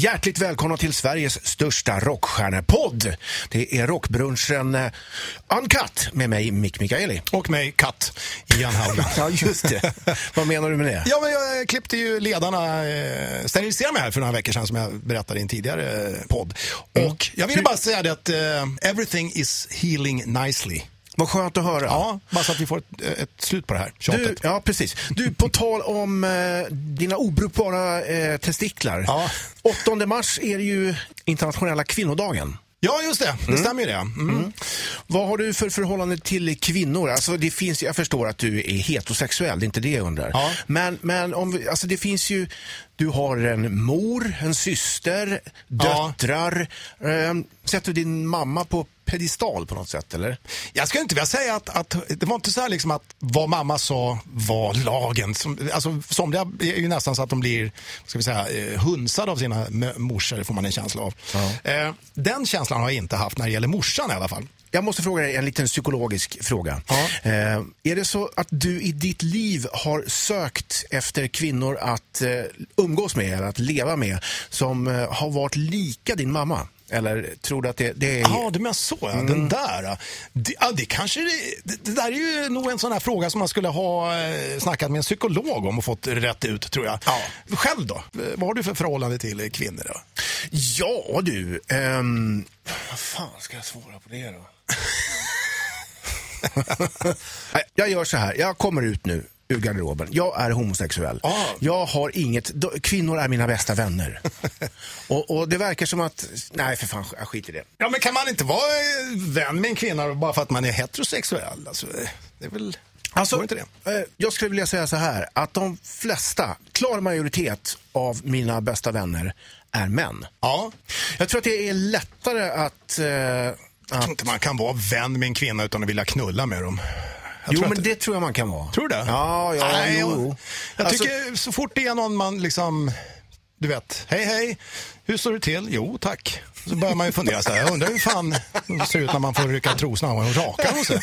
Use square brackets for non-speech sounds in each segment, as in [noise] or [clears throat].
Hjärtligt välkomna till Sveriges största rockstjärnepodd. Det är rockbrunchen eh, Uncut med mig, Mick Mikaeli. Och mig, Katt, Ian Haugland. [laughs] ja, just det. Vad menar du med det? Ja, men jag klippte ju ledarna, eh, steriliserade mig här för några veckor sedan som jag berättade i en tidigare eh, podd. Mm. Och jag ville bara säga det att eh, everything is healing nicely. Vad skönt att höra. Ja, bara så att vi får ett, ett slut på det här Du, tjatet. ja, precis. Du, på tal om eh, dina obrukbara eh, testiklar. Ja. 8 mars är det ju internationella kvinnodagen. Ja, just det. Det stämmer ju det. Mm. Vad har du för förhållande till kvinnor? Alltså det finns, jag förstår att du är heterosexuell, det är inte det jag undrar. Ja. Men, men om vi, alltså det finns ju, du har en mor, en syster, Ja. döttrar. Eh, sätter du din mamma på pedestal på något sätt eller? Jag skulle inte vilja säga att, att det var inte så här liksom att vad mamma sa var lagen. Som, alltså, somliga är ju nästan så att de blir ska vi säga, eh, hunsade av sina morsor, får man en känsla av. Eh, den känslan har jag inte haft när det gäller morsan i alla fall. Jag måste fråga dig en liten psykologisk fråga. Ja. Eh, är det så att du i ditt liv har sökt efter kvinnor att eh, umgås med eller att leva med som eh, har varit lika din mamma? Eller tror du att det, det är... Ja, du menar så ja. Mm. Den där. Det, ja, det kanske det, det, där är ju nog en sån här fråga som man skulle ha eh, snackat med en psykolog om och fått rätt ut tror jag. Ja. Själv då? Vad har du för förhållande till kvinnor då? Ja du, ehm, vad fan ska jag svara på det då? [laughs] [laughs] Jag gör så här, jag kommer ut nu ur garderoben. Jag är homosexuell. Ah. Jag har inget, då- kvinnor är mina bästa vänner. [laughs] och, och det verkar som att, nej för fan, jag skiter i det. Ja, men kan man inte vara eh, vän med en kvinna bara för att man är heterosexuell? Alltså, eh, det är väl... Alltså, inte det? eh, jag skulle vilja säga så här, att de flesta, klar majoritet av mina bästa vänner är män. Ja. Jag tror att det är lättare att... eh, Jag att tror inte man kan vara vän med en kvinna utan att vilja knulla med dem. Jo, men att- det tror jag man kan vara. Tror du det? Ja, ja, Nej, jo. jag, jag Alltså- tycker så fort det är någon man liksom, du vet, hej hej, hur står det till? Jo, tack. Så börjar man ju fundera så här, jag undrar hur fan det ser ut när man får rycka trosorna och raka och så.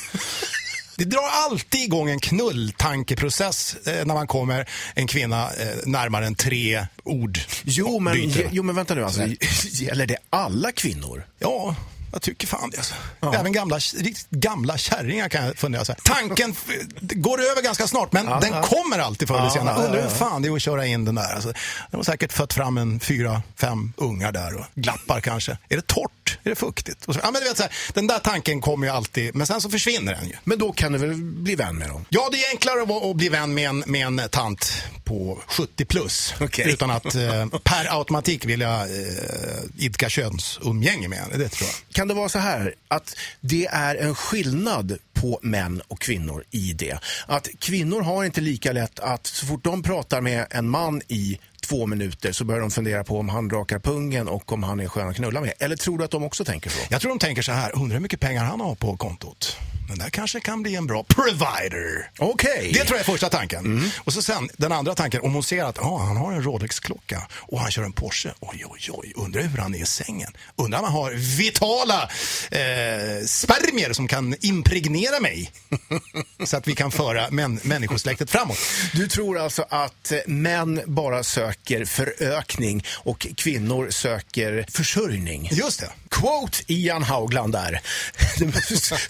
Det drar alltid igång en knulltankeprocess eh, när man kommer en kvinna eh, närmare än tre ord. Jo men, jo, men vänta nu. Alltså, gäller det alla kvinnor? Ja, jag tycker fan det. Alltså. Även gamla, riktigt gamla kärringar kan jag fundera så här. Tanken går över ganska snart, men den kommer alltid förr eller senare. ja, Undrar ja, hur fan det är att köra in den där. Alltså, de har säkert fött fram en fyra, fem ungar där och glappar kanske. Är det torrt? Är det fuktigt? Och så, ja, men du vet, så här, den där tanken kommer ju alltid, men sen så försvinner den ju. Men då kan du väl bli vän med dem? Ja, det är enklare att, vara- att bli vän med en, med en tant på 70 plus. Okej. Utan att eh, per automatik vilja eh, idka könsumgänge med henne. Det tror jag. Kan det vara så här att det är en skillnad på män och kvinnor i det? Att kvinnor har inte lika lätt att så fort de pratar med en man i två minuter så börjar de fundera på om han rakar pungen och om han är skön att knulla med. Eller tror du att de också tänker så? Jag tror de tänker så här, undrar hur mycket pengar han har på kontot. Den där kanske kan bli en bra provider. Okej. Det tror jag är första tanken. Och så sen den andra tanken, om hon ser att ah, han har en Rolex-klocka och han kör en Porsche. Oj, oj, oj, undrar hur han är i sängen. Undrar om han har vitala eh, spermier som kan impregnera mig. så att vi kan föra män, människosläktet framåt. Du tror alltså att eh, män bara söker förökning och kvinnor söker försörjning? Just det. Quote Ian Haugland där.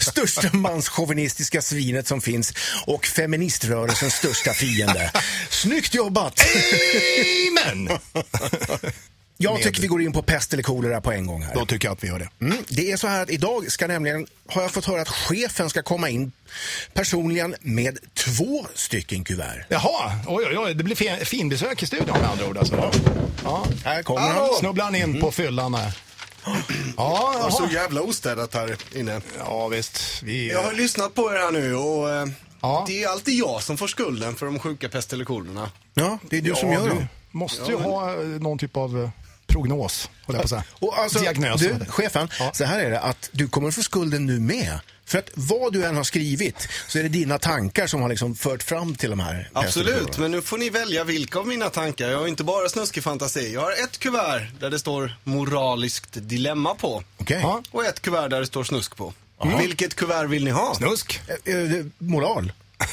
[laughs] Största manschauvinistiska svinet som finns och feministrörelsens största fiende. Snyggt jobbat! Amen! [laughs] Jag Med- tycker vi går in på pest eller kolera på en gång här. Då tycker jag att vi gör det. Mm, det är så här att idag ska nämligen, har jag fått höra att chefen ska komma in personligen med två stycken kuvert. Jaha, oj, oj, oj. Det blir fin, finbesök i studion med andra ord. Alltså. Ja. Här kommer Hallå. han. Snubblar han in på fyllan här. [clears throat] Ja, Ja, så jaha. jävla ostädat här inne. ja, visst. Vi, Jag har lyssnat på er här nu och eh, Ja. det är alltid jag som får skulden för de sjuka pest eller kolorna. Ja, det är du ja, som gör dem. måste Ja, ju men- ha eh, någon typ av eh, prognos, höll jag på att säga. Och alltså, Diagnos. du, chefen, Ja. så här är det att du kommer få skulden nu med. För att vad du än har skrivit så är det dina tankar som har liksom fört fram till de här Absolut, men nu får ni välja vilka av mina tankar. Jag har inte bara snuskig fantasi. Jag har ett kuvert där det står moraliskt dilemma på. Okej. Ja. Och ett kuvert där det står snusk på. Vilket kuvert vill ni ha? Snusk. Eh, eh, Moral. [laughs]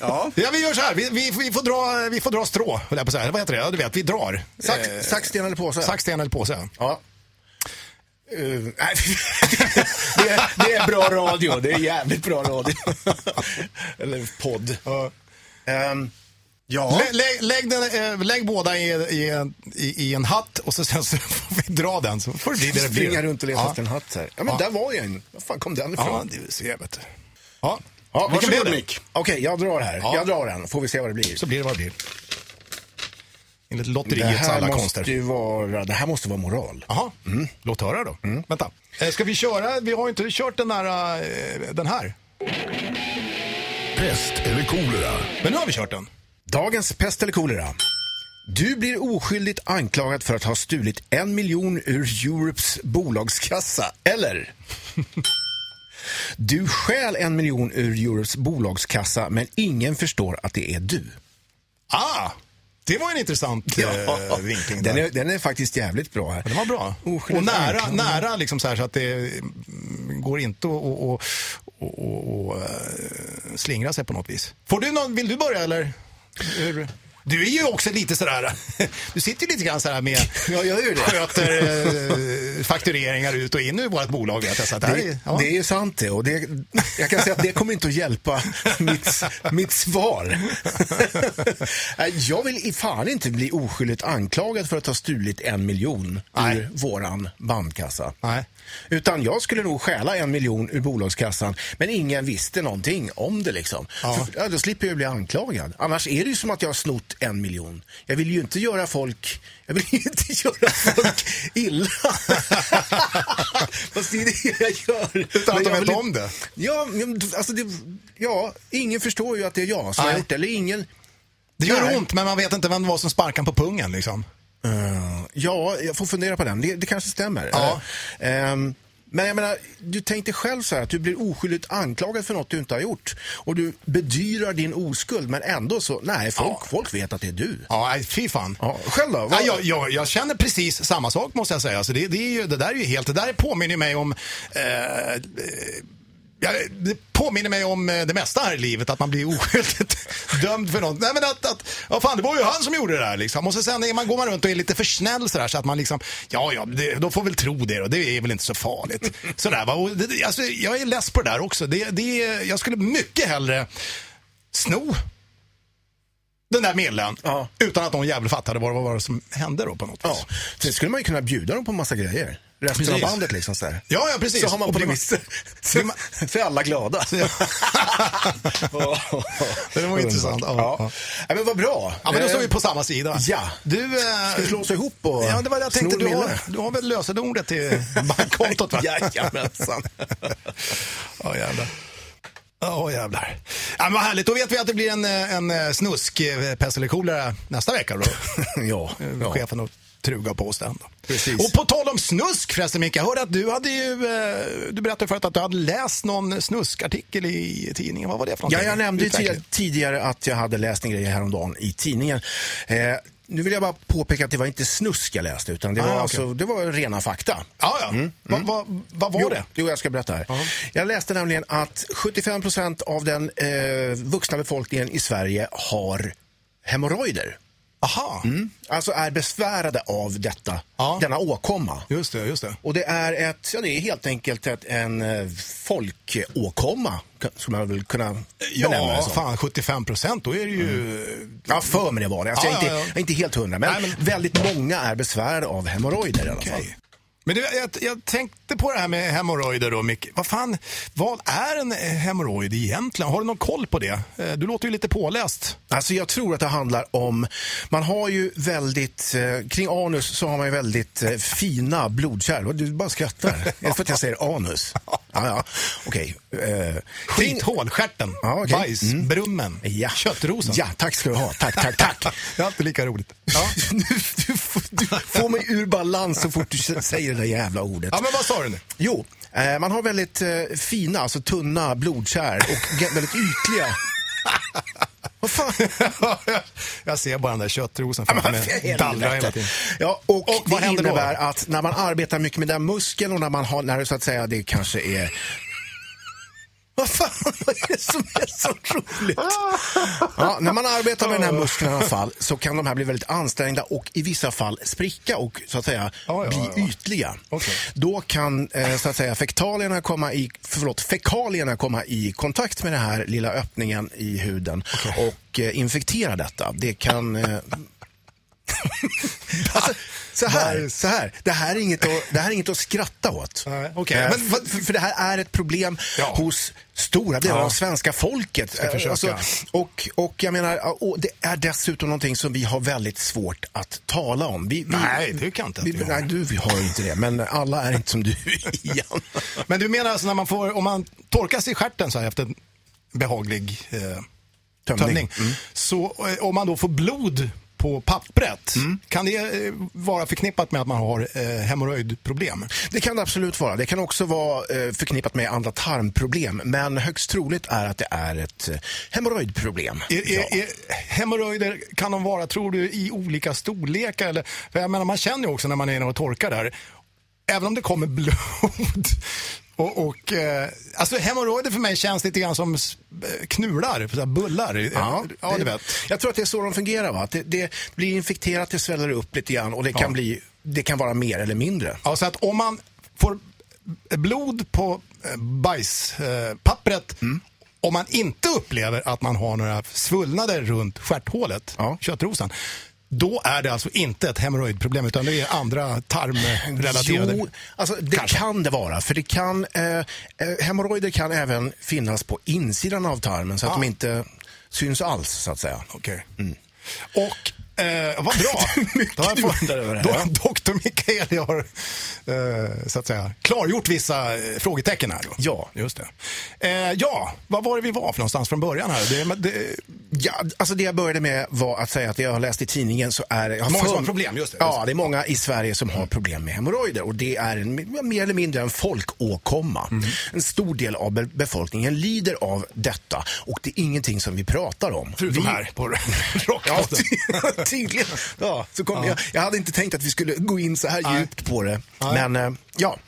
Ja. Ja, vi gör så här. Vi, vi, vi, får, dra, vi får dra strå, höll jag på att säga. Vad heter det? Ja, du vet, vi drar. Sax, Eh, sax, sten eller påse? sax, sten eller påse. Ja. Uh, nej, [laughs] det, är, det är bra radio. Det är jävligt bra radio. [laughs] eller podd. Ehm, ja. Lä, lägg, lägg, den, eh, lägg båda i, i, en- i, i en hatt och så, sen så får vi dra den så får det det det. Springa runt och leta ja. efter en hatt här. Ja, men Ja. där var ju en. Var fan kom den Ja, ifrån? det ser jag vet du. Ja, Ja, vilken blev det? Mick. Okej, jag drar här. Ja. Jag drar den. Får vi se vad det blir. Så blir det vad det blir. Enligt det lotteriets här alla måste konster. ju vara, det här måste vara moral. Jaha, låt höra då. Vänta. Eh, Ska vi köra? Vi har ju inte kört den, där, eh, den här. Pest eller kolera? Men nu har vi kört den. Dagens pest eller kolera. Du blir oskyldigt anklagad för att ha stulit en miljon ur Europes bolagskassa. Eller? [laughs] Du stjäl en miljon ur Europes bolagskassa men ingen förstår att det är du. Ah, det var en intressant eh, vinkling. Den är, den är faktiskt jävligt bra här. Den var bra. Oskyldigt Och nära, nära liksom så, här så att det mm, går inte att och, och, och, och, slingra sig på något vis. Får du någon, vill du börja eller? Hur? Du är ju också lite sådär, [laughs] du sitter ju lite grann sådär med, [laughs] Ja, jag gör ju det. sköter eh, [laughs] faktureringar ut och in ur vårt bolag vet jag. Så att det, här är, ja. det är ju sant det. Och det. Jag kan säga att det kommer inte att hjälpa mitt, mitt svar. Nej, jag vill i fan inte bli oskyldigt anklagad för att ha stulit en miljon Nej. ur våran bandkassa. Nej. Utan jag skulle nog stjäla en miljon ur bolagskassan, men ingen visste någonting om det. liksom. Ja. För, ja, då slipper jag bli anklagad. Annars är det ju som att jag har snott en miljon. Jag vill ju inte göra folk, jag vill ju inte [laughs] göra folk illa. [laughs] Fast det är det jag gör. Utan att de vet vill- om det. Ja, alltså det, ja, ingen förstår ju att det är jag som har gjort det. Eller ingen... Det gör Nej. ont men man vet inte vem det var som sparkade på pungen liksom. Eh, ja, jag får fundera på den. Det, det kanske stämmer. Ja. Eh, ehm, men jag menar, du tänkte själv så här att du blir oskyldigt anklagad för något du inte har gjort. Och du bedyrar din oskuld, men ändå så, nej, folk, Ja. folk vet att det är du. Ja, fy fan. Ja, själv då? Ja, jag, jag, jag känner precis samma sak måste jag säga. Alltså det, det, är ju, det där är ju helt, det där påminner mig om eh, Ja, det påminner mig om eh, det mesta här i livet, att man blir [laughs] oskyldigt dömd för något. Nej men att, att ja, fan det var ju han som gjorde det där liksom. Och så sen är man, går man runt och är lite för snäll sådär så att man liksom, ja ja, det, de får väl tro det och det är väl inte så farligt. [laughs] Sådär va. Och det, alltså, jag är less på det där också. Det, det, jag skulle mycket hellre sno den där medlen Ja. utan att någon jävel fattade vad det var som hände då på något vis. Ja, sen skulle man ju kunna bjuda dem på massa grejer. Resten Precis. av bandet liksom så här. Ja, ja, precis. Så har man så är [laughs] alla glada. [laughs] Det var intressant. Ja, Ja. ja. Men vad bra. Ja, men då står vi på samma sida. Ja. Du, eh, Ska vi slå oss ihop och Ja, det var det jag tänkte. Du har, du har väl lösenordet till [laughs] bankkontot va? Jajamensan. Ja, jävlar. Ja, jävlar. Ja, men vad härligt. Då vet vi att det blir en, eh, en eh, snusk eh, pest eller kolera nästa vecka. Då. ja, ja. Chefen och truga på oss den. Precis. Och på tal om snusk förresten Micke, jag hörde att du hade ju, eh, du berättade förut att du hade läst någon snuskartikel i tidningen. Vad var det för Ja, någonting? jag nämnde Utveckling. tidigare- att jag hade läst en grej häromdagen i tidningen. Eh, nu vill jag bara påpeka att det var inte snusk jag läste, utan det Ah, var, okej. alltså, det var rena fakta. Ja, ja. Vad va, vad var jo, det? Jo, jag ska berätta här. Jag läste nämligen att 75 procent av den eh, vuxna befolkningen i Sverige har hemorrojder. Aha, Mm. Alltså är besvärade av detta, Ja. denna åkomma. just det, just det. Och det är, ett, ja, det är helt enkelt ett, en eh, folkåkomma, skulle man väl kunna benämna det som. fan 75 procent, då är det ju... Ja, för mig det var det. Alltså, Ja, jag, är inte, ja, ja. jag är inte helt hundra, men, Nej, men- väldigt många är besvärade av hemorrojder i alla fall. Men du, jag, jag tänkte på det här med hemorrojder då, Micke. Vad fan, vad är en hemorrojd egentligen? Har du någon koll på det? Eh, Du låter ju lite påläst. Alltså jag tror att det handlar om, man har ju väldigt, eh, kring anus så har man ju väldigt eh, fina blodkärl. Du bara skrattar. [laughs] är det för att jag säger anus? [laughs] Ja, ja. Okej. Eh, kring- Skithål, stjärten, Ja, okej. bajs, Mm. brummen, Ja. köttrosen. Ja, tack ska du ha. Tack, tack, tack. [laughs] Det är alltid lika roligt. Ja. [laughs] du, du, får- du får mig ur balans så fort du säger det där jävla ordet. ja, men vad sa du nu? Jo, eh, man har väldigt eh, fina, alltså tunna blodkärl och väldigt ytliga. [laughs] Vad [laughs] fan? jag ser bara den där köttrosen framför för mig. Dallrar hela tiden. Ja, och, Och vad det händer då? att när man arbetar mycket med den muskeln och när man har, när det så att säga, det kanske är Vad fan, [laughs] vad är det som är så roligt? Ja, när man arbetar med den här muskeln i alla fall så kan de här bli väldigt ansträngda och i vissa fall spricka och så att säga Ja, ja, bli ja. ytliga. Okej. Då kan eh, så att säga fektalierna komma i, förlåt, fekalierna komma i kontakt med den här lilla öppningen i huden och eh, infektera detta. Det kan eh, Alltså, så här, så här. Det, här är inget att, det här är inget att skratta åt. Nej, okej. Eh, Men för, för det här är ett problem Ja. hos stora delar Ja. av svenska folket. Eh, och, och jag menar, och det är dessutom någonting som vi har väldigt svårt att tala om. Vi, vi, Nej, det kan inte vi. Nej, du har inte det, men alla är inte som du, [laughs] Ian. Men du menar alltså när man får, om man torkar sig i stjärten så här efter en behaglig eh, tömning. Mm. Så eh, om man då får blod på pappret, Mm. kan det eh, vara förknippat med att man har eh, hemorrojdproblem? Det kan det absolut vara. Det kan också vara eh, förknippat med andra tarmproblem. Men högst troligt är att det är ett eh, hemorrojdproblem. Ja. hemorrojder, kan de vara, tror du, i olika storlekar? Eller, jag menar, man känner ju också när man är inne och torkar där, även om det kommer [laughs] blod. Och, och, eh, alltså hemorrojder för mig känns lite grann som eh, knular, så bullar. Ja, ja, det, vet. Jag tror att det är så de fungerar. Va? Det, det blir infekterat, det sväller upp lite grann och det kan, bli, det kan vara mer eller mindre. Ja, så att om man får blod på eh, bajspappret, eh, pappret, Mm. om man inte upplever att man har några svullnader runt stjärthålet, Ja. köttrosan, då är det alltså inte ett hemorrojdproblem utan det är andra tarmrelaterade. Jo, alltså det Kanske. kan det vara. För det kan, eh, eh, hemorrojder kan även finnas på insidan av tarmen så att Ja. de inte syns alls, så att säga. Okej. Och eh, vad bra. [laughs] Då har fått- då-. Doktor Mikaeli har eh, så att säga, klargjort vissa eh, frågetecken här. Då. Ja. Just det. Eh, ja, vad var det vi var för någonstans från början här? Det, det, Ja, alltså det jag började med var att säga att det jag har läst i tidningen så är har Många som har problem, just det, Ja, det. det är många i Sverige som har problem med hemorrojder och det är en, mer eller mindre en folkåkomma. Mm. En stor del av be- befolkningen lider av detta och det är ingenting som vi pratar om. förutom vi, här på [laughs] Ja, Rockpodden. ty- tydligen. Ja, så kom, Jag, jag hade inte tänkt att vi skulle gå in så här Nej. djupt på det. Nej. Men eh, ja,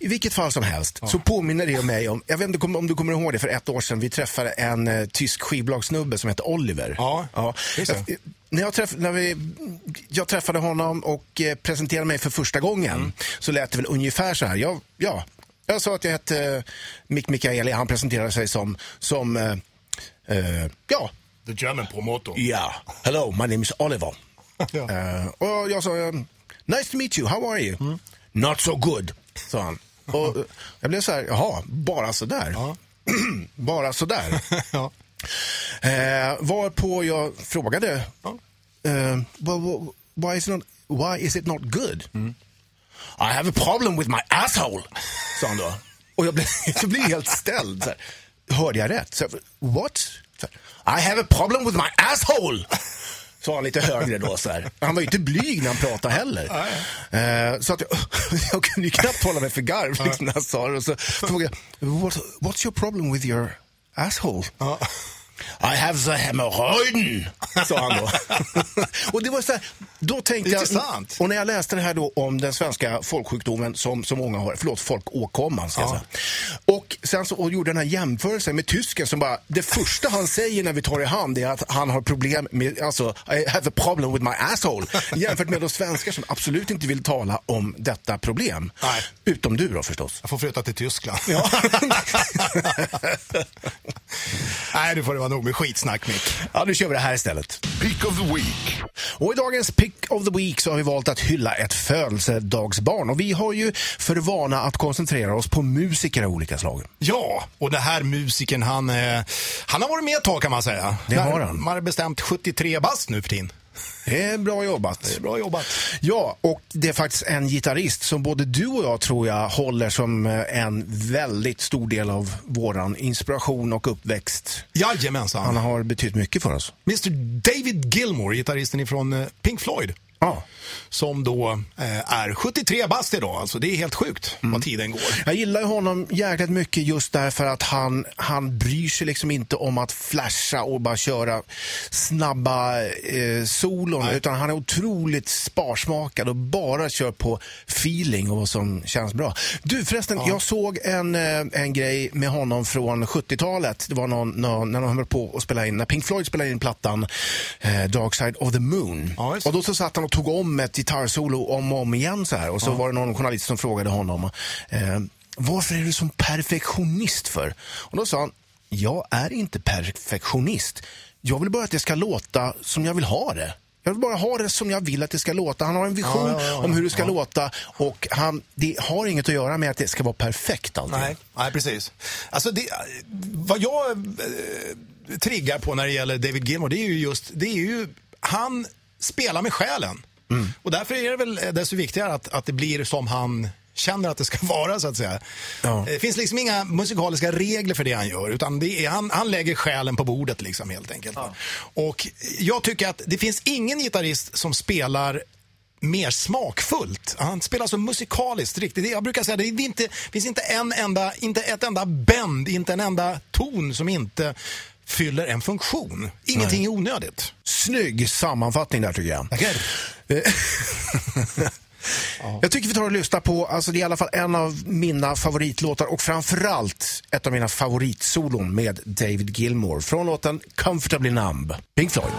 i vilket fall som helst så påminner det mig om, jag vet inte om du kommer ihåg det, för ett år sedan vi träffade en eh, tysk skivbolagssnubbe som heter Oliver. Ja, det. Jag, när jag, träff, när vi, jag träffade honom och eh, presenterade mig för första gången Mm. så lät det väl ungefär så här. Jag, ja, jag sa att jag hette eh, Mick Mikaeli, han presenterade sig som, som eh, eh, ja, The German promotor. Yeah. Hello, my name is Oliver. [laughs] Ja. Eh, och jag sa, nice to meet you, how are you? Not so good, sa han. Och jag blev så här, jaha, bara sådär? Ja. [clears throat] bara sådär? [laughs] ja. eh, varpå jag frågade, Ja. eh, why, is not, why is it not good? I have a problem with my asshole, sa han då. Och jag blev, [laughs] jag blev helt ställd. Så här. Hörde jag rätt? Så, jag, What? Så här, I have a problem with my asshole! Sa han lite högre då. Så här. Han var ju inte blyg när han pratade heller. Eh, så att jag, [laughs] jag kunde ju knappt hålla mig för garv liksom, när han sa det. Och så frågade jag, What, what's your problem with your asshole? I have the hemorrojden, [laughs] sa han då. [laughs] och det var så här, då tänkte jag, och när jag läste det här då om den svenska folksjukdomen som så många har, förlåt, folkåkomman ska jag Ja. säga. Och sen så och gjorde den här jämförelsen med tysken som bara, det första han säger när vi tar i hand är att han har problem med, alltså, I have a problem with my asshole. [laughs] Jämfört med de svenskar som absolut inte vill tala om detta problem. Nej. Utom du då förstås. Jag får flytta till Tyskland. Ja. Nej, nu får det vara nog med skitsnack, Mick. ja, nu kör vi det här istället. Peak of the Week. Och i dagens Pick of the Week så har vi valt att hylla ett födelsedagsbarn. Och vi har ju för vana att koncentrera oss på musiker av olika slag. Ja, och den här musikern han, eh, han har varit med ett tag kan man säga. Det har han. Man har bestämt 73 bast nu för tiden. Det är bra jobbat. Det är bra jobbat. Ja, och det är faktiskt en gitarrist som både du och jag tror jag håller som eh, en väldigt stor del av våran inspiration och uppväxt. Jajamensan. Han har betytt mycket för oss. Mr David Gilmour, gitarristen ifrån eh, Pink Floyd. Ja. Som då eh, är 73 bast idag. Alltså det är helt sjukt Mm. vad tiden går. Jag gillar ju honom jäkligt mycket just därför att han, han bryr sig liksom inte om att flasha och bara köra snabba eh, solon utan han är otroligt sparsmakad och bara kör på feeling och vad som känns bra. Du förresten, jag såg en, eh, en grej med honom från 70-talet. Det var någon, någon, när de höll på att spela in, när Pink Floyd spelade in plattan eh, Dark Side of the Moon. Ja, och då så satt han och tog om ett gitarrsolo om och om igen så här och så var det någon journalist som frågade honom eh, varför är du som perfektionist för? Och då sa han, jag är inte perfektionist. Jag vill bara att det ska låta som jag vill ha det. Jag vill bara ha det som jag vill att det ska låta. Han har en vision Ja, ja, ja, om hur det ska ja. låta och han, det har inget att göra med att det ska vara perfekt alltid. Nej, nej precis. Alltså det, vad jag eh, triggar på när det gäller David Gilmour, det är ju just, det är ju, han spelar med själen. Och därför är det väl desto viktigare att, att det blir som han känner att det ska [laughs] vara så att säga. Ja. Det finns liksom inga musikaliska regler för det han gör utan det är, han, han lägger själen på bordet liksom helt enkelt. Och jag tycker att det finns ingen gitarrist som spelar mer smakfullt. Han spelar så musikaliskt riktigt. Jag brukar säga att det är inte, finns inte en enda, inte ett enda bend, inte en enda ton som inte fyller en funktion. Ingenting är onödigt. Snygg sammanfattning där tycker jag. [laughs] Jag tycker vi tar och lyssnar på, alltså det är i alla fall en av mina favoritlåtar och framförallt ett av mina favoritsolon med David Gilmour från låten Comfortably Numb, Pink Floyd.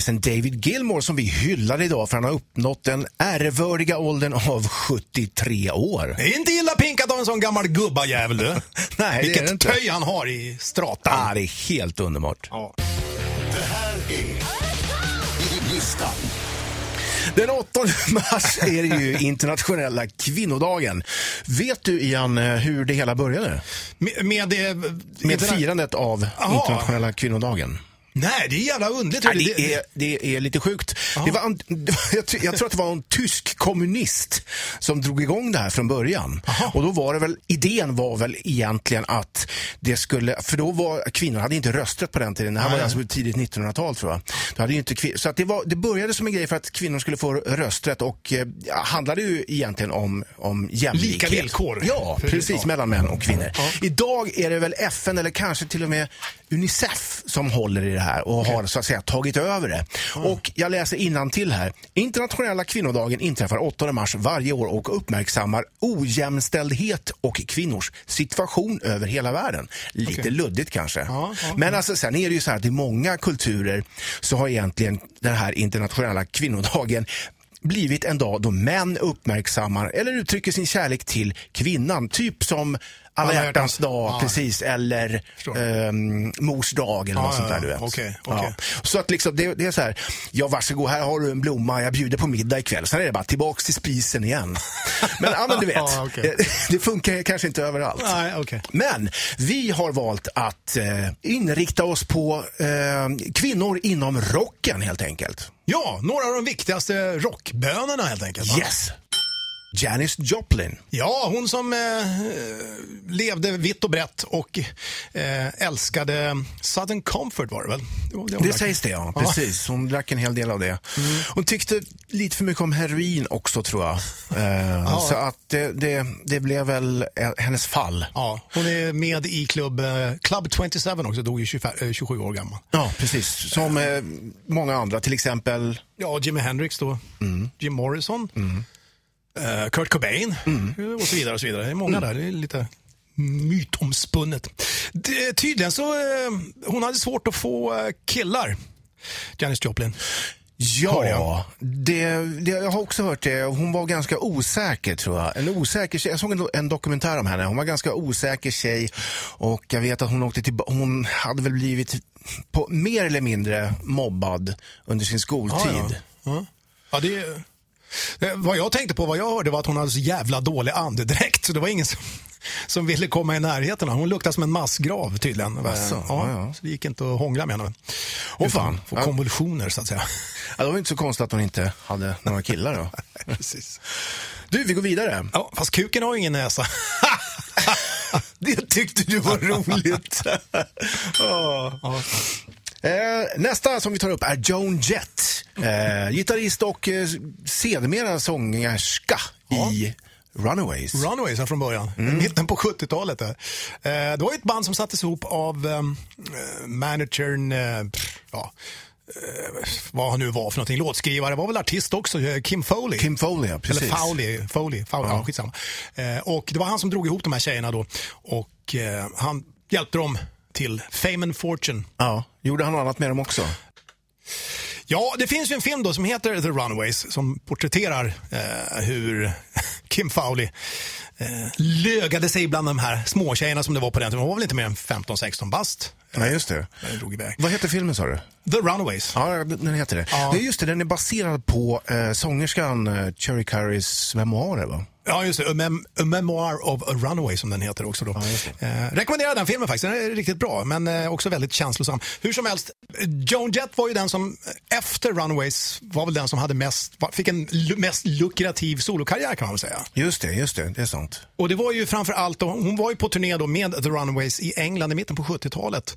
Gitarristen David Gilmour som vi hyllar idag för han har uppnått den ärevördiga åldern av 73 år. Det är inte illa pinkat av en sån gammal gubbajävel du. [laughs] Nej, det är det Vilket inte. töj han har i stratan. Ah, det är helt underbart. Ja. Det här är listan. Den 8 mars är det ju internationella kvinnodagen. Vet du Ian eh, hur det hela började? Med, med det... Med firandet av internationella kvinnodagen. Nej, det är jävla underligt. Ja, det, är, det är lite sjukt. Det var [laughs] var, jag, tror- jag tror att det var en tysk kommunist som drog igång det här från början. Och då var det väl, idén var väl egentligen att det skulle, för då var kvinnor hade inte rösträtt på den tiden. Det här var Nej. alltså tidigt 1900-tal tror jag. Då hade inte kvin- så att det, var, det började som en grej för att kvinnor skulle få rösträtt och eh, ja, handlade ju egentligen om, om jämlikhet. Lika villkor. Ja, precis. ja. Mellan män och kvinnor. Idag är det väl FN eller kanske till och med Unicef som håller i det det här och har så att säga tagit över det. Och jag läser till här. Internationella kvinnodagen inträffar 8 mars varje år och uppmärksammar ojämställdhet och kvinnors situation över hela världen. Lite Okej. luddigt kanske. Ja, ja, Men alltså, sen är det ju så här att i många kulturer så har egentligen den här internationella kvinnodagen blivit en dag då män uppmärksammar eller uttrycker sin kärlek till kvinnan. Typ som alla hjärtans dag, Ja. precis, eller um, mors dag eller Ja, något sånt där. Du vet. okej, okej. Ja. Så att liksom, det, det är så här, ja varsågod, här har du en blomma, jag bjuder på middag ikväll. Sen är det bara tillbaks till spisen igen. [laughs] Men, ja, men du vet, okej. det funkar kanske inte överallt. Nej. Men vi har valt att eh, inrikta oss på eh, kvinnor inom rocken helt enkelt. Ja, några av de viktigaste rockbönerna helt enkelt. va? Yes! Janis Joplin. Ja, hon som eh, levde vitt och brett och eh, älskade Southern Comfort var det väl? Det, var Det sägs det ja, precis. Hon drack en hel del av det. Hon tyckte lite för mycket om heroin också tror jag. Eh, [laughs] Så att det, det, det blev väl eh, hennes fall. Ja, hon är med i klubb, eh, Club 27 också, dog ju 25, eh, 27 år gammal. Ja, precis. Som eh, många andra, till exempel Ja, Jimi Hendrix då, Mm. Jim Morrison, eh, Kurt Cobain Mm. eh, och så vidare. och så vidare. Det är många där, det är lite mytomspunnet. Det, tydligen så, eh, hon hade svårt att få eh, killar, Janis Joplin. Ja, det, det, jag har också hört det. Hon var ganska osäker tror jag. En osäker tjej. Jag såg en, en dokumentär om henne. Hon var ganska osäker tjej och jag vet att hon åkte tillbaka. Hon hade väl blivit på, mer eller mindre mobbad under sin skoltid. Ja, ja. Ja, det, det, vad jag tänkte på, vad jag hörde var att hon hade så jävla dålig andedräkt så det var ingen som, som ville komma i närheten. Hon luktade som en massgrav tydligen. Asså, ja, ja, ja. Så det gick inte att hångla med henne. Utan fan. Få Ja. konvulsioner så att säga. Ja, det var inte så konstigt att hon inte hade några killar då. [laughs] Precis. Du, vi går vidare. Ja, fast kuken har ju ingen näsa. [laughs] Det tyckte du var roligt. [laughs] Ja. Eh, nästa som vi tar upp är Joan Jett. Eh, gitarrist och eh, sedermera sångerska i Runaways. Runaways här från början, Mm. mitten på 70-talet. Där. Eh, det var ett band som sattes ihop av eh, managern, eh, pff, ja, eh, vad han nu var för någonting, låtskrivare, var väl artist också, eh, Kim Foley. Kim Foley, ja, precis. Eller Fowley, Foley, Fowley ja. skitsamma. Eh, och det var han som drog ihop de här tjejerna då och han hjälpte dem till Fame and Fortune. Ja, gjorde han något annat med dem också? Ja, det finns ju en film då som heter The Runaways som porträtterar eh, hur Kim Fowley eh, lögade sig bland de här småtjejerna som det var på den tiden. Hon var väl inte mer än 15-16 bast. Nej, just det. det iväg. Vad heter filmen sa du? The Runaways. Ja, den heter det. Ja. Ja. just det, den är baserad på eh, sångerskan eh, Cherry Currys memoarer va? Ja, just det. A, Mem- A Memoir of a Runaway som den heter också. Då. eh, rekommenderar den filmen faktiskt. Den är riktigt bra, men eh, också väldigt känslosam. Hur som helst, Joan Jett var ju den som efter Runaways var väl den som hade mest, fick en mest lukrativ solokarriär kan man väl säga. Just det, just det, det är sant. Och det var ju framför allt, hon var ju på turné då med The Runaways i England i mitten på 70-talet.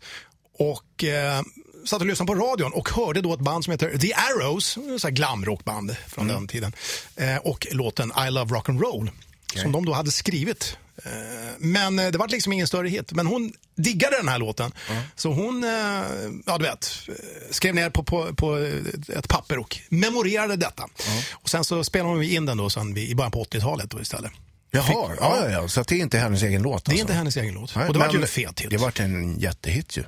Och eh, satt och lyssnade på radion och hörde då ett band som heter The Arrows, ett så glamrockband från den tiden. Eh, och låten I Love Rock and Roll som de då hade skrivit. Eh, men eh, det var liksom ingen större hit. Men hon diggade den här låten. Så hon, ja du vet, skrev ner på, på, på ett papper och memorerade detta. Och sen så spelade hon in den då sen i början på 80-talet då istället. Jaha, Fick- ja, ja, ja, så det är inte hennes egen låt Det är alltså. inte hennes egen låt. Nej, och det var ju en fet hit. Det vart en jättehit ju.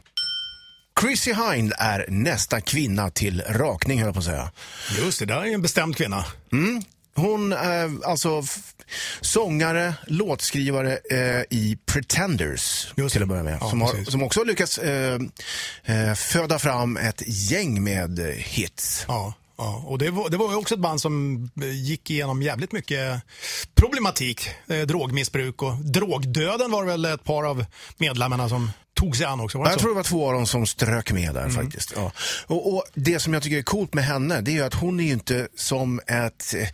Chrissy Hind är nästa kvinna till rakning, höll jag på att säga. Just det, där är en bestämd kvinna. Hon är alltså sångare, låtskrivare eh, i Pretenders Just till att börja med. Ja, som, har, som också har lyckats eh, eh, föda fram ett gäng med eh, hits. Ja, ja. Och det var, det var också ett band som eh, gick igenom jävligt mycket problematik. Eh, drogmissbruk och drogdöden var väl ett par av medlemmarna som tog sig an också. Jag så? tror det var två av dem som strök med där Mm. faktiskt. Ja. Och, och Det som jag tycker är coolt med henne, det är ju att hon är ju inte som ett... eh,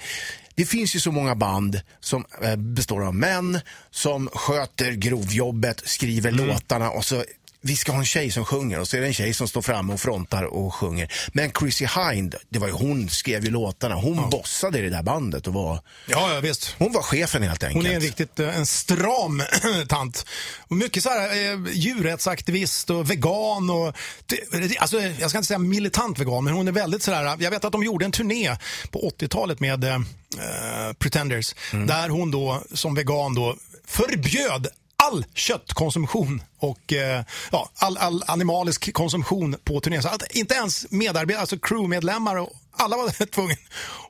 Det finns ju så många band som eh, består av män som sköter grovjobbet, skriver Mm. låtarna och så vi ska ha en tjej som sjunger och så är det en tjej som står fram och frontar och sjunger. Men Chrissy Hind, det var ju hon skrev ju låtarna. Hon bossade i det där bandet och var, Ja, ja visst. hon var chefen helt enkelt. Hon är en riktigt eh, en stram [clears throat] tant. Och mycket så här, eh, djurrättsaktivist och vegan. Och, alltså, jag ska inte säga militant vegan, men hon är väldigt sådär. Jag vet att de gjorde en turné på 80-talet med eh, Pretenders. Där hon då som vegan då förbjöd all köttkonsumtion och eh, ja, all, all animalisk konsumtion på turnén. Så att inte ens medarbetare, alltså crewmedlemmar och alla var [laughs] tvungna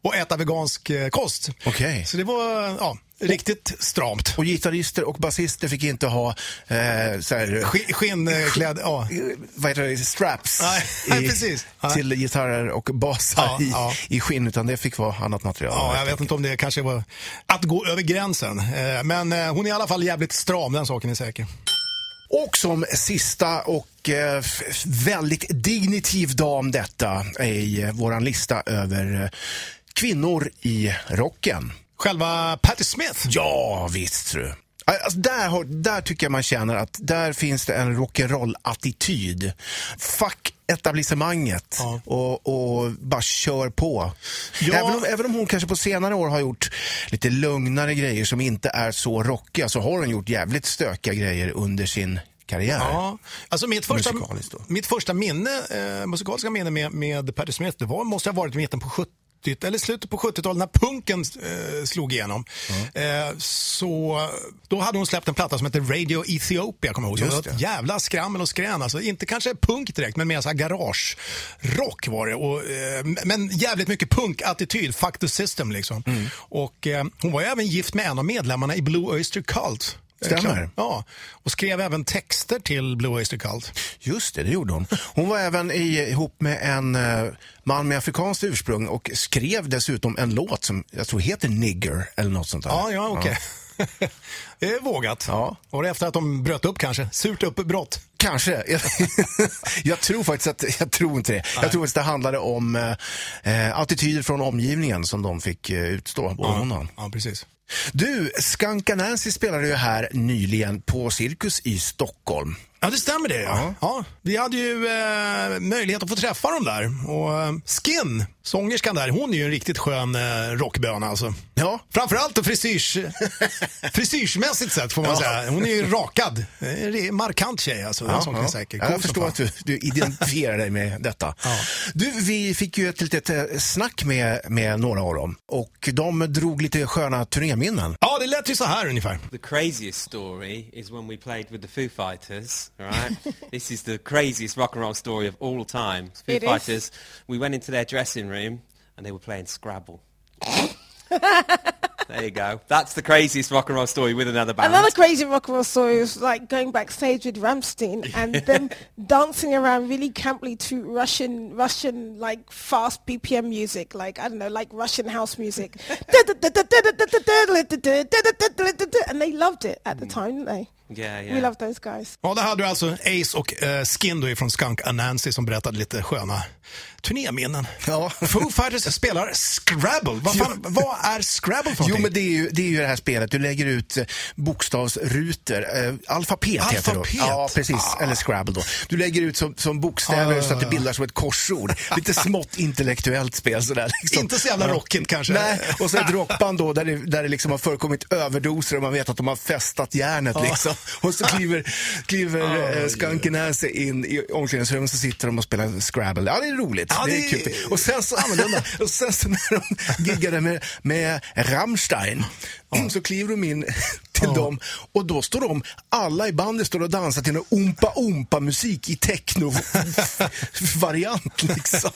att äta vegansk eh, kost. Okej. Så det var ja, riktigt stramt. Och gitarrister och basister fick inte ha eh, här, Sk- Skinnkläder, ja. vad heter det, straps Nej, [laughs] nej, precis. Nej. till gitarrer och basar Ja, i, ja. i skinn, utan det fick vara annat material. Ja, jag vet inte om det kanske var att gå över gränsen. Eh, Men eh, hon är i alla fall jävligt stram, den saken är säker. Och som sista och eh, väldigt dignitiv dam detta i eh, våran lista över eh, kvinnor i rocken. Själva Patti Smith. Ja, visst du. Alltså, där, har, där tycker jag man känner att där finns det en rock'n'roll-attityd. Fuck etablissemanget Ja. och, och bara kör på. Ja. Även, om, även om hon kanske på senare år har gjort lite lugnare grejer som inte är så rockiga så har hon gjort jävligt stökiga grejer under sin karriär. Ja, alltså mitt första, mitt första minne, eh, musikaliska minne med, med Patti Smith, det var, måste ha varit mitten på 70 eller slutet på 70-talet när punken eh, slog igenom. Eh, så då hade hon släppt en platta som heter Radio Ethiopia, kommer jag ihåg. Så Just det var ett det. jävla skrammel och skrän. Alltså, inte kanske punk direkt, men mer så här garage-rock var det. Och, eh, men jävligt mycket punk-attityd, fuck the system liksom. Mm. Och eh, hon var ju även gift med en av medlemmarna i Blue Oyster Cult. Stämmer. Ja, och skrev även texter till Blue Oyster Cult. Just det, det gjorde hon. Hon var även i, ihop med en eh, man med afrikanskt ursprung och skrev dessutom en låt som jag tror heter Nigger eller något sånt där. Ja, ja, okej. [laughs] det är vågat. Ja. Var det efter att de bröt upp kanske? Surt uppbrott. Kanske. [laughs] Jag, jag tror faktiskt att, jag tror inte det. Jag tror att det handlade om eh, attityder från omgivningen som de fick eh, utstå, både hon och han. Ja, precis. Du, Skanka Nancy spelade ju här nyligen på Cirkus i Stockholm. Ja, det stämmer det. Ja. Ja, vi hade ju eh, möjlighet att få träffa dem där. Och eh, Skin, sångerskan där, hon är ju en riktigt skön eh, rockböna alltså. Ja. Framförallt då frisyrs, [laughs] frisyrsmässigt sett får man Ja. säga. Hon är ju rakad. Det är en markant tjej alltså. Saken är säker. Ja, Cool jag förstår fan. att du, du identifierar dig med detta. [laughs] Ja. Du, vi fick ju ett litet eh, snack med, med några av dem och de drog lite sköna turnéminnen. Ja, det lät ju så här ungefär. The craziest story is when we played with the Foo Fighters, right? [laughs] this is the craziest rock and roll story of all time. Foo It is. Fighters, we went into their dressing room and they were playing Scrabble. [laughs] there you go. That's the craziest rock and roll story with another band. Another crazy rock and roll story was like going backstage with Ramstein [laughs] and them dancing around really camply to Russian, Russian like fast BPM music, like I don't know, like Russian house music, and they loved it at the time, didn't they? Yeah, yeah. We loved those guys. Ja, där hade du alltså Ace och eh, Skin då ifrån Skunk Anansi som berättade lite sköna turnéminnen. Ja. Foo Fighters spelar Scrabble. Vad, fan, vad är Scrabble för Jo, någonting? men det är, ju, det är ju det här spelet. Du lägger ut eh, bokstavsrutor. Eh, alfabet, heter det då. Alfabet? Ja, precis. Eller Scrabble då. Du lägger ut som, som bokstäver Ah. så att det bildar som ett korsord. Lite smått intellektuellt spel sådär. Liksom. Inte så jävla rockigt kanske. Nej, och så ett rockband då där det, där det liksom har förekommit överdoser och man vet att de har festat järnet liksom. [laughs] Och så kliver, kliver eh, Skunky Nancy in i omklädningsrummet så sitter de och spelar Scrabble. Ja, det är roligt. Ja, det är det är- kul. Och sen så, och sen så när de giggade med, med Rammstein [clears throat] så kliver de in [laughs] till dem och då står de, alla i bandet står och dansar till en umpa umpa musik i techno-variant [laughs] liksom.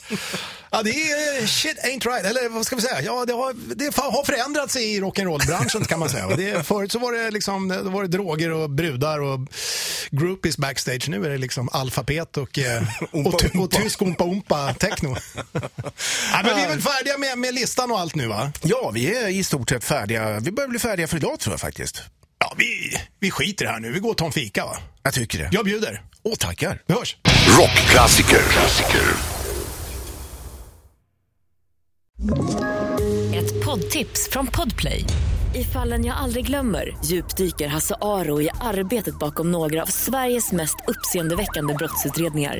Ja, det är shit ain't right. Eller vad ska vi säga? Ja, det har, det har förändrats i rock'n'roll-branschen kan man säga. Och Det, förut så var det liksom, då var det droger och brudar och groupies backstage. Nu är det liksom alfabet och, eh, [laughs] och, och umpa. tysk umpa-umpa techno. ja, men vi är väl färdiga med, med listan och allt nu va? Ja, vi är i stort sett färdiga. Vi börjar bli färdiga för idag tror jag faktiskt. Ja, vi, vi skiter här nu. Vi går och tar en fika va? Jag tycker det. Jag bjuder. Åh, tackar. Vi hörs. Rockklassiker. Klassiker. Ett poddtips från Podplay. I fallen jag aldrig glömmer djupdyker Hasse Aro i arbetet bakom några av Sveriges mest uppseendeväckande brottsutredningar.